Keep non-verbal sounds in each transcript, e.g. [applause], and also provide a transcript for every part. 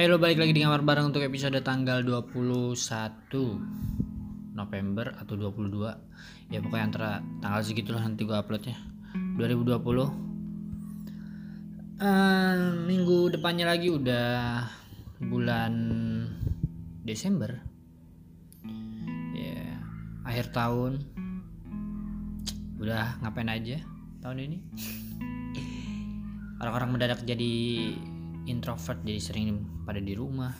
Hey lo balik lagi di kamar bareng untuk episode tanggal 21 November atau 22 Ya pokoknya antara tanggal segitulah nanti gue uploadnya. 2020 Eh, Minggu depannya lagi udah bulan Desember. Ya akhir tahun. Udah ngapain aja tahun ini? Orang-orang mendadak jadi introvert jadi sering pada di rumah.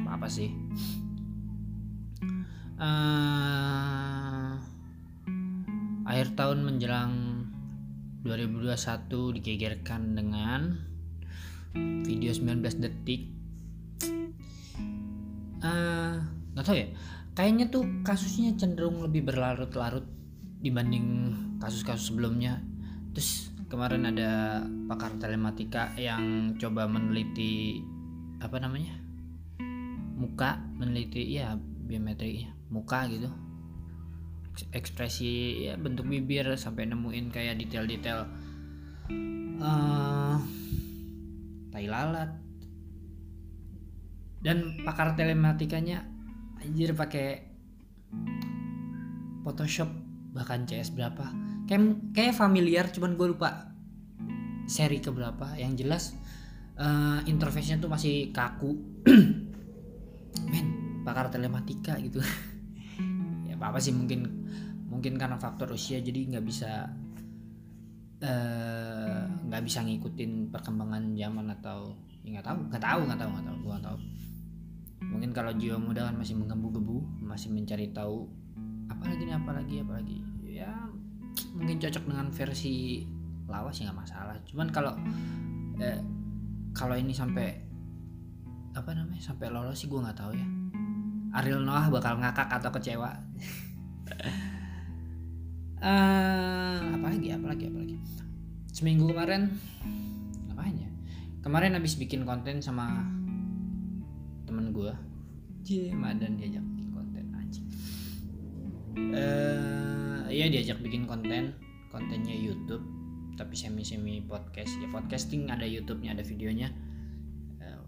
Apa apa sih. Eh, akhir tahun menjelang 2021 digegerkan dengan video 19 detik. Eh, nggak tahu ya. Kayaknya tuh kasusnya cenderung lebih berlarut-larut dibanding kasus-kasus sebelumnya. Terus kemarin ada pakar telematika yang coba meneliti apa namanya? Muka meneliti ya biometri muka gitu. Eks- ekspresi ya bentuk bibir sampai nemuin kayak detail-detail eh tai lalat. Dan pakar telematikanya anjir pakai Photoshop bahkan CS berapa. Kayak kayak familiar cuman gue lupa seri keberapa. Yang jelas eh interface-nya tuh masih kaku. [clears throat] Men pakar telematika gitu. [laughs] Ya apa apa sih mungkin mungkin karena faktor usia jadi nggak bisa eh, nggak bisa ngikutin perkembangan zaman atau ya nggak tahu nggak tahu nggak tahu nggak tahu nggak tahu. Mungkin kalau jiwa muda kan masih menggebu-gebu masih mencari tahu apalagi nih apalagi apalagi. Ya mungkin cocok dengan versi lawas sih nggak masalah. Cuman kalau eh, kalau ini sampai apa namanya sampai lolos sih gue nggak tahu ya. Ariel Noah bakal ngakak atau kecewa? [laughs] Eh, apalagi apalagi apalagi. Seminggu kemarin ngapain ya? Kemarin habis bikin konten sama temen gue Cie, Madan diajak. aja eh iya diajak bikin konten. Kontennya YouTube tapi semi semi podcast. Ya podcasting ada YouTube-nya ada videonya. Eh,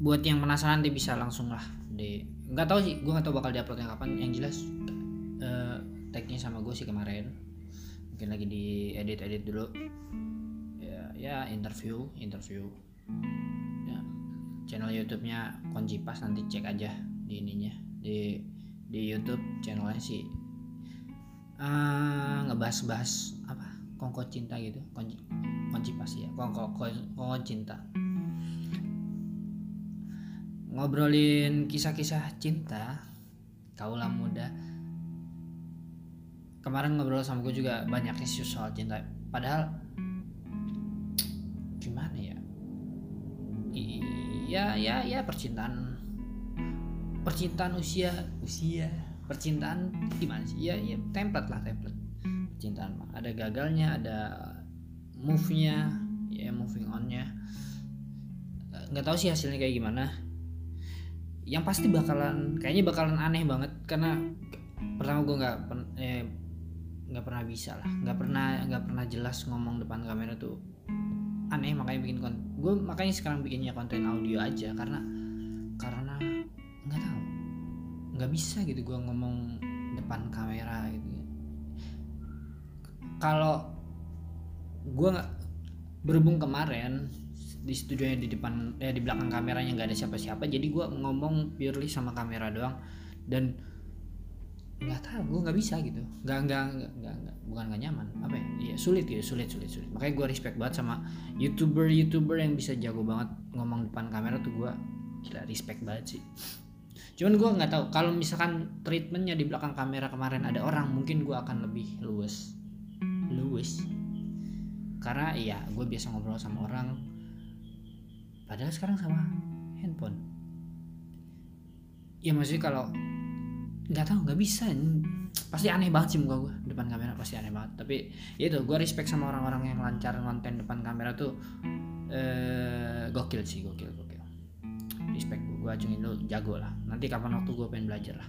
buat yang penasaran dia bisa langsung lah. Di nggak tahu sih gue nggak tahu bakal diuploadnya kapan. Yang jelas eh tagnya sama gue sih kemarin. Mungkin lagi di edit edit dulu. Ya ya interview interview. Ya channel YouTube-nya Konjipas nanti cek aja di ininya di di YouTube channelnya sih. Eh ngebahas-bahas apa? Kongko cinta gitu. Konci Konjipas ya. Kongko kongko cinta. Ngobrolin kisah-kisah cinta kaulah muda. Kemarin ngobrol sama gue juga banyak isu soal cinta. Padahal gimana ya? Iya ya ya percintaan percintaan usia. Usia. Percintaan gimana sih? Ya ya template lah template. Percintaan mah. Ada gagalnya ada move nya ya moving on nya nggak tahu sih hasilnya kayak gimana. Yang pasti bakalan kayaknya bakalan aneh banget karena pertama gue nggak eh, nggak pernah bisa lah. Nggak pernah nggak pernah jelas ngomong depan kamera tuh aneh makanya bikin konten gue makanya sekarang bikinnya konten audio aja karena karena nggak bisa gitu gue ngomong depan kamera gitu kalau gue nggak berhubung kemarin di studionya di depan eh di belakang kameranya nggak ada siapa-siapa jadi gue ngomong purely sama kamera doang. Dan nggak tahu gue nggak bisa gitu. Nggak nggak nggak nggak nggak- bukan nggak nyaman apa ya? Iya, sulit gitu sulit sulit sulit. Makanya gue respect banget sama youtuber youtuber yang bisa jago banget ngomong depan kamera tuh gue gila respect banget sih cuman gue nggak tahu kalau misalkan treatmentnya di belakang kamera kemarin ada orang mungkin gue akan lebih luwes. Luwes. Karena iya gue biasa ngobrol sama orang padahal sekarang sama handphone. Ya maksudnya kalau nggak tahu nggak bisa. Pasti aneh banget sih muka gue depan kamera pasti aneh banget. Tapi ya itu gue respect sama orang-orang yang lancar konten depan kamera tuh eh gokil sih gokil gokil gue gue acungin lu jago lah. Nanti kapan waktu gue pengen belajar lah.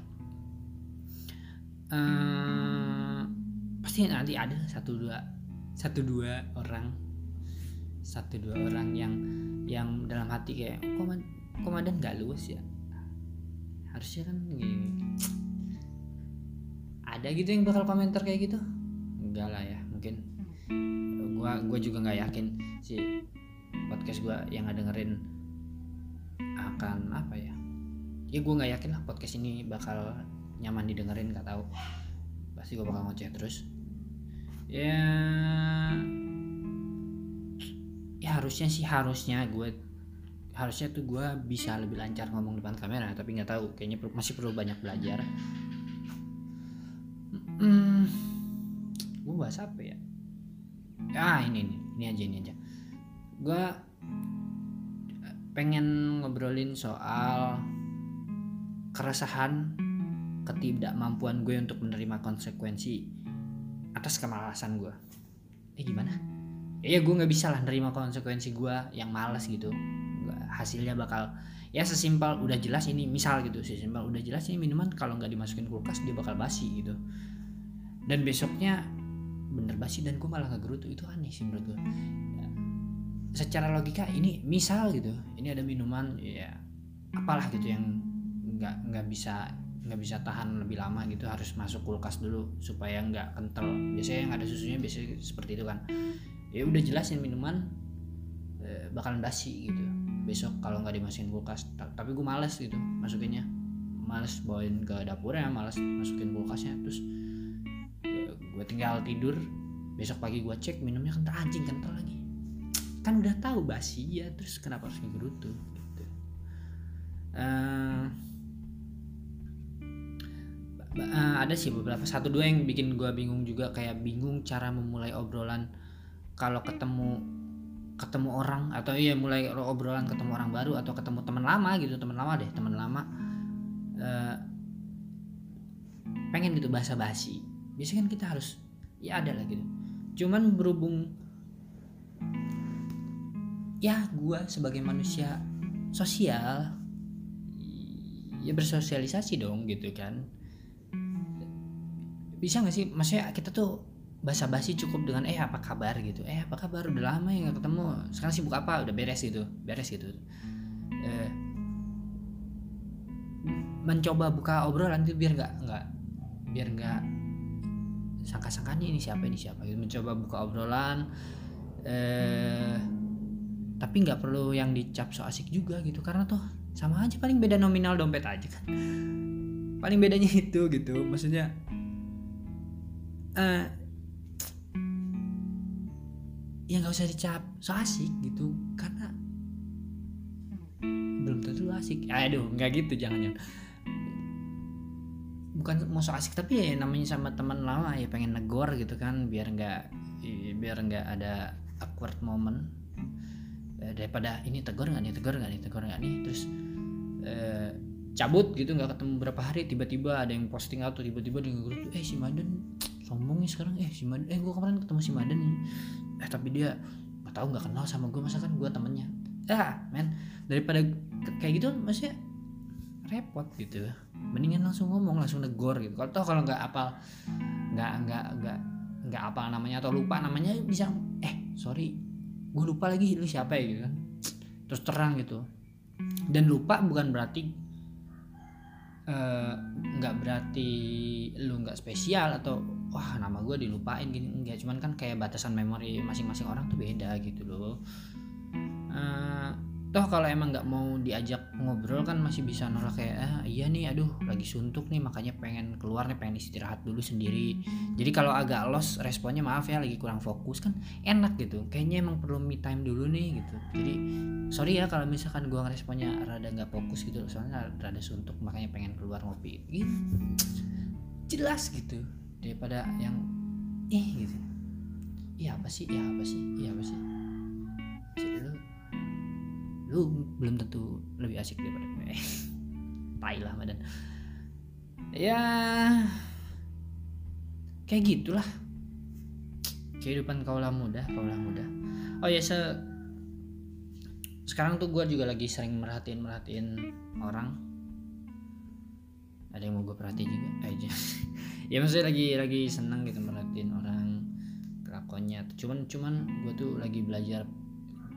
Eh pasti nanti ada satu dua satu dua orang satu dua orang yang yang dalam hati kayak oh, komandan komandan nggak luas ya? Harusnya kan gini. ada gitu yang bakal komentar kayak gitu? Enggak lah ya mungkin. Gua gua juga nggak yakin si podcast gua yang dengerin akan apa ya ya gua nggak yakin lah podcast ini bakal nyaman didengerin nggak tahu. Pasti gua bakal ngoceh terus. Ya ya harusnya sih harusnya gue harusnya tuh gue bisa lebih lancar ngomong depan kamera tapi nggak tahu kayaknya masih perlu banyak belajar. Hmm, gue bahas apa ya? Ah ini ini ini aja ini aja. Gue pengen ngobrolin soal keresahan ketidakmampuan gue untuk menerima konsekuensi atas kemalasan gue. Eh gimana? Ya gue nggak bisa lah nerima konsekuensi gue yang malas gitu. Hasilnya bakal ya sesimpel udah jelas ini misal gitu sesimpel udah jelas ini minuman kalau nggak dimasukin kulkas dia bakal basi gitu. Dan besoknya bener basi dan gue malah nggak itu aneh sih menurut gue. Ya, secara logika ini misal gitu. Ini ada minuman ya apalah gitu yang nggak nggak bisa nggak bisa tahan lebih lama gitu. Harus masuk kulkas dulu supaya nggak kental. Biasanya yang ada susunya biasanya seperti itu kan. Ya udah jelasin minuman e, bakalan basi gitu. Besok kalau nggak dimasukin kulkas tapi gue males gitu masukinnya. Males bawain ke dapurnya males masukin kulkasnya. Terus e, gue tinggal tidur besok pagi gue cek minumnya kental anjing kental lagi kan udah tahu basi ya terus kenapa harus ngegerutu gitu. Uh, uh, ada sih beberapa satu dua yang bikin gue bingung juga kayak bingung cara memulai obrolan kalau ketemu ketemu orang atau iya mulai obrolan ketemu orang baru atau ketemu teman lama gitu teman lama deh teman lama uh, pengen gitu bahasa basi. Biasanya kan kita harus ya ada lah gitu. Cuman berhubung ya gue sebagai manusia sosial ya bersosialisasi dong gitu kan. Bisa gak sih? Maksudnya kita tuh basa basi cukup dengan eh apa kabar? gitu. Eh apa kabar? Udah lama ya gak ketemu. Sekarang sibuk apa? Udah beres gitu beres gitu. Eh, mencoba buka obrolan itu biar nggak nggak biar nggak sangka-sangkanya ini siapa ini siapa gitu. Mencoba buka obrolan eh tapi nggak perlu yang dicap so asik juga gitu karena tuh sama aja paling beda nominal dompet aja kan. Paling bedanya [laughs] itu gitu maksudnya uh, ya nggak usah dicap so asik gitu karena belum tentu asik. Aduh nggak gitu jangan jangan. Bukan mau so asik tapi ya namanya sama teman lama ya pengen negor gitu kan biar nggak biar nggak ada awkward moment eh, daripada ini tegur nggak nih tegur nggak nih tegur nggak nih terus eh, cabut gitu nggak ketemu berapa hari tiba-tiba ada yang posting atau tiba-tiba di grup eh si Maden sombong nih sekarang eh si Maden eh gue kemarin ketemu si Maden eh tapi dia nggak tahu nggak kenal sama gue masa kan gue temennya. Ah men daripada kayak gitu maksudnya repot gitu. Mendingan langsung ngomong langsung negor gitu. Kalau toh kalau nggak apal nggak nggak nggak nggak apal namanya atau lupa namanya bisa eh sorry gue lupa lagi lu siapa ya gitu kan. Terus terang gitu. Dan lupa bukan berarti Eh, nggak uh, berarti lu nggak spesial atau wah nama gue dilupain gini enggak. Cuman kan kayak batasan memori masing-masing orang tuh beda gitu loh. Uh, toh kalau emang nggak mau diajak ngobrol kan masih bisa nolak kayak ah iya nih aduh lagi suntuk nih makanya pengen keluar nih pengen istirahat dulu sendiri. Jadi kalau agak los responnya maaf ya lagi kurang fokus kan enak gitu. Kayaknya emang perlu me time dulu nih gitu. Jadi sorry ya kalau misalkan gua responnya rada nggak fokus gitu. Soalnya rada suntuk makanya pengen keluar ngopi gitu. Jelas gitu daripada yang eh gitu. Iya apa sih? Iya apa sih? Iya apa sih lu belum tentu lebih asik daripada gue. [laughs] Tai lah badan. Ya kayak gitulah. Kehidupan kaulah muda kaulah muda oh ya se sekarang tuh gue juga lagi sering merhatiin merhatiin orang. Ada yang mau gue perhatiin juga? Aja eh, [laughs] ya maksudnya lagi lagi seneng gitu merhatiin orang kelakuannya cuman cuman gue tuh lagi belajar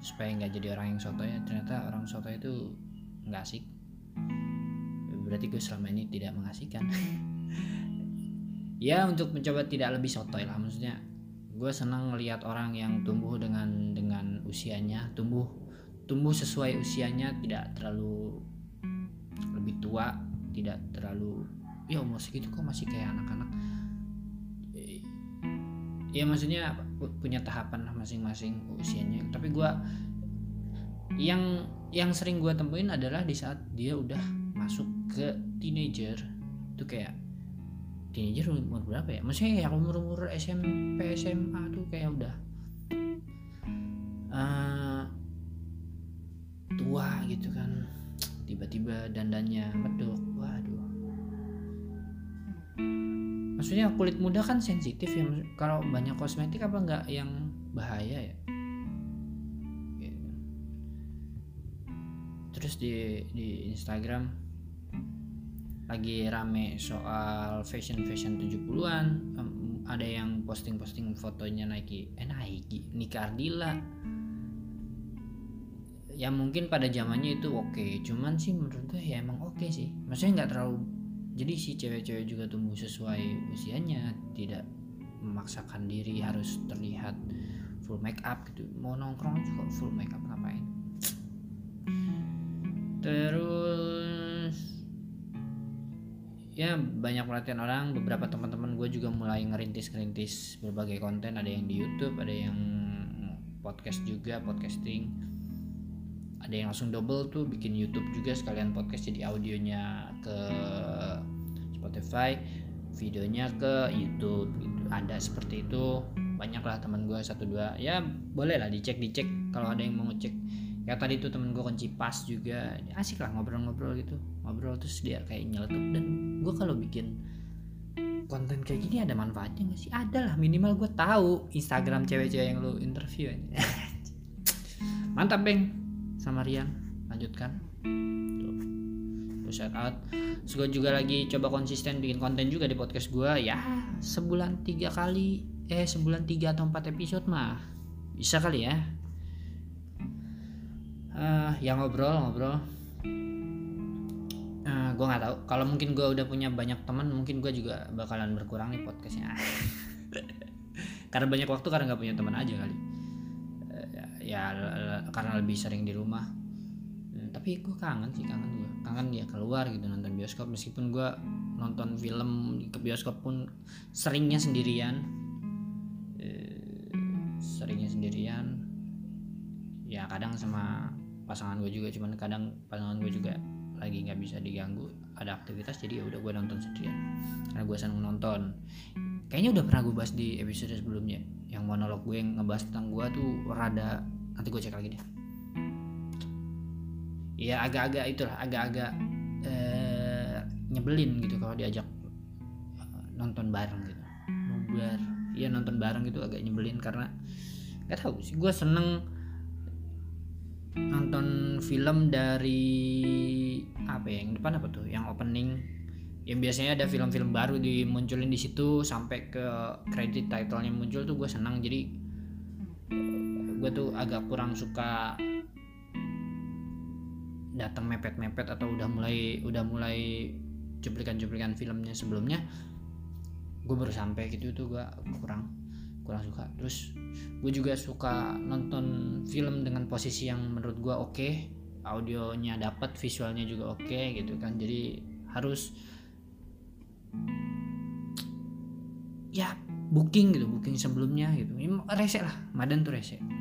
supaya nggak jadi orang yang soto ya ternyata orang soto itu nggak asik. Berarti gue selama ini tidak mengasihkan. [laughs] Ya untuk mencoba tidak lebih sotoy lah maksudnya. Gue senang ngelihat orang yang tumbuh dengan dengan usianya tumbuh tumbuh sesuai usianya tidak terlalu lebih tua tidak terlalu ya umur segitu kok masih kayak anak-anak. Ya maksudnya punya tahapan masing-masing usianya. Tapi gue yang yang sering gue temuin adalah di saat dia udah masuk ke teenager. Itu kayak teenager umur berapa ya? Maksudnya yang umur umur SMP SMA tuh kayak udah uh, tua gitu kan. Tiba-tiba dandannya medok. Waduh maksudnya kulit muda kan sensitif ya kalau banyak kosmetik apa enggak yang bahaya ya terus di di Instagram lagi rame soal fashion fashion 70-an um, ada yang posting-posting fotonya Nike eh Nike Nika Ardila ya mungkin pada zamannya itu oke okay. cuman sih menurut gue ya emang oke okay sih maksudnya nggak terlalu jadi si cewek-cewek juga tumbuh sesuai usianya tidak memaksakan diri harus terlihat full make up gitu. Mau nongkrong juga full make up ngapain? Terus ya banyak perhatian orang. Beberapa teman-teman gue juga mulai ngerintis-ngerintis berbagai konten. Ada yang di YouTube ada yang podcast juga podcasting ada yang langsung double tuh bikin YouTube juga sekalian podcast jadi audionya ke Spotify videonya ke YouTube. Gitu. ada seperti itu. Banyak lah teman gue satu dua. Ya boleh lah dicek dicek. Kalau ada yang mau ngecek. Ya tadi tuh temen gue kunci pas juga. Asik lah ngobrol-ngobrol gitu. Ngobrol terus dia kayak nyeletuk. Dan gue kalau bikin konten kayak gini ada manfaatnya gak sih? Ada lah. Minimal gue tahu Instagram cewek-cewek yang lu interview [laughs] mantap beng sama Rian. Lanjutkan. Tuh shout out. Terus gue juga lagi coba konsisten bikin konten juga di podcast gue ya sebulan tiga kali. Eh sebulan tiga atau empat episode mah. Bisa kali ya. Uh, ya ngobrol ngobrol. Uh, gue nggak tahu. Kalau mungkin gue udah punya banyak teman mungkin gue juga bakalan berkurang nih podcastnya. [laughs] Karena banyak waktu karena nggak punya teman aja kali ya karena lebih sering di rumah. Hmm, tapi gue kangen sih kangen gue kangen ya keluar gitu nonton bioskop. Meskipun gue nonton film ke bioskop pun seringnya sendirian. Eh, seringnya sendirian. Ya kadang sama pasangan gue juga cuman kadang pasangan gue juga lagi nggak bisa diganggu. Ada aktivitas jadi ya udah gue nonton sendirian. Karena gue seneng nonton. Kayaknya udah pernah gue bahas di episode sebelumnya. Yang monolog gue yang ngebahas tentang gue tuh rada nanti gue cek lagi deh. Ya agak-agak itulah agak-agak eh, nyebelin gitu kalau diajak eh, nonton bareng gitu. Nobar ya nonton bareng gitu agak nyebelin karena nggak tahu sih gue seneng nonton film dari apa ya yang depan apa tuh? Yang opening. Yang biasanya ada film-film baru dimunculin di situ sampai ke kredit titlenya muncul tuh gue senang jadi gue tuh agak kurang suka datang mepet-mepet atau udah mulai udah mulai cuplikan-cuplikan filmnya sebelumnya. Gue baru sampai gitu tuh gue kurang kurang suka. Terus gue juga suka nonton film dengan posisi yang menurut gue oke okay, audionya dapat visualnya juga oke okay, gitu kan. Jadi harus ya booking gitu booking sebelumnya gitu. Ini rese lah Madan tuh rese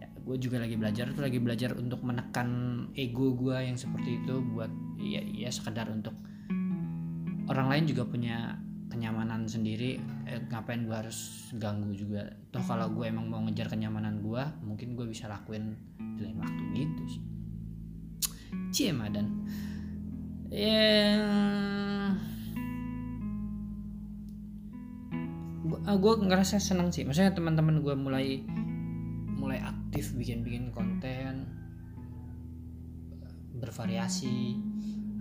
ya, gue juga lagi belajar tuh lagi belajar untuk menekan ego gue yang seperti itu buat ya ya sekedar untuk orang lain juga punya kenyamanan sendiri. Eh, ngapain gue harus ganggu juga? Toh kalau gue emang mau ngejar kenyamanan gue mungkin gue bisa lakuin di lain waktu gitu sih. Cie madan. Ya gue uh, ngerasa senang sih. Maksudnya teman-teman gue mulai mulai aktif bikin-bikin konten bervariasi.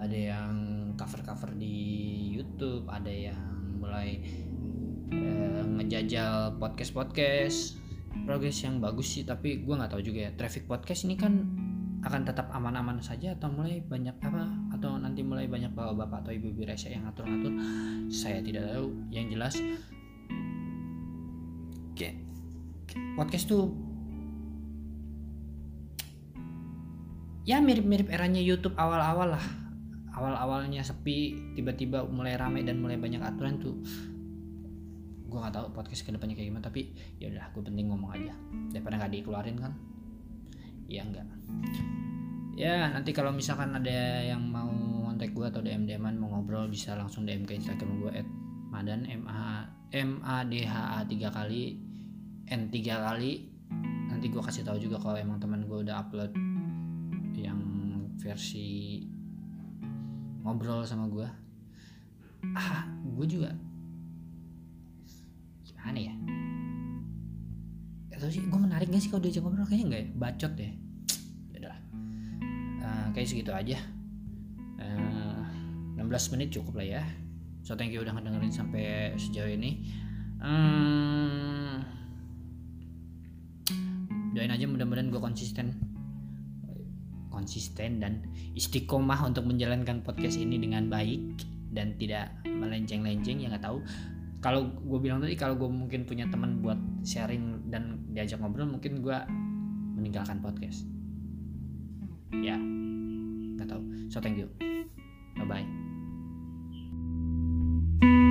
Ada yang cover-cover di YouTube ada yang mulai uh, ngejajal podcast-podcast. Progres yang bagus sih tapi gue nggak tahu juga ya. Traffic podcast ini kan akan tetap aman-aman saja atau mulai banyak apa? Atau nanti mulai banyak bapak-bapak atau ibu-ibu rese yang ngatur-ngatur? Saya tidak tahu. Yang jelas kayak podcast tuh ya mirip-mirip eranya YouTube awal-awal lah. Awal-awalnya sepi tiba-tiba mulai rame dan mulai banyak aturan tuh. Gue nggak tahu podcast ke depannya kayak gimana tapi ya udah gue penting ngomong aja. Daripada nggak dikeluarin kan? Ya enggak ya nanti kalau misalkan ada yang mau kontak gue atau DM DM mau ngobrol bisa langsung DM ke Instagram gue at madan m a m a d h a tiga kali n tiga kali. Nanti gue kasih tahu juga kalau emang teman gue udah upload yang versi ngobrol sama gue ah gue juga gimana ya? Atau sih gue menarik gak sih kalau diajak ngobrol? Kayaknya enggak ya? Bacot ya udah uh, kayak segitu aja. Uh, 16 menit cukup lah ya so thank you udah ngedengerin sampai sejauh ini. Um, doain aja mudah-mudahan gue konsisten. Konsisten dan istiqomah untuk menjalankan podcast ini dengan baik dan tidak melenceng-lenceng ya nggak tahu. Kalau gue bilang tadi kalau gue mungkin punya teman buat sharing dan diajak ngobrol mungkin gue meninggalkan podcast. Ya nggak tahu. So thank you. Bye bye Thank you.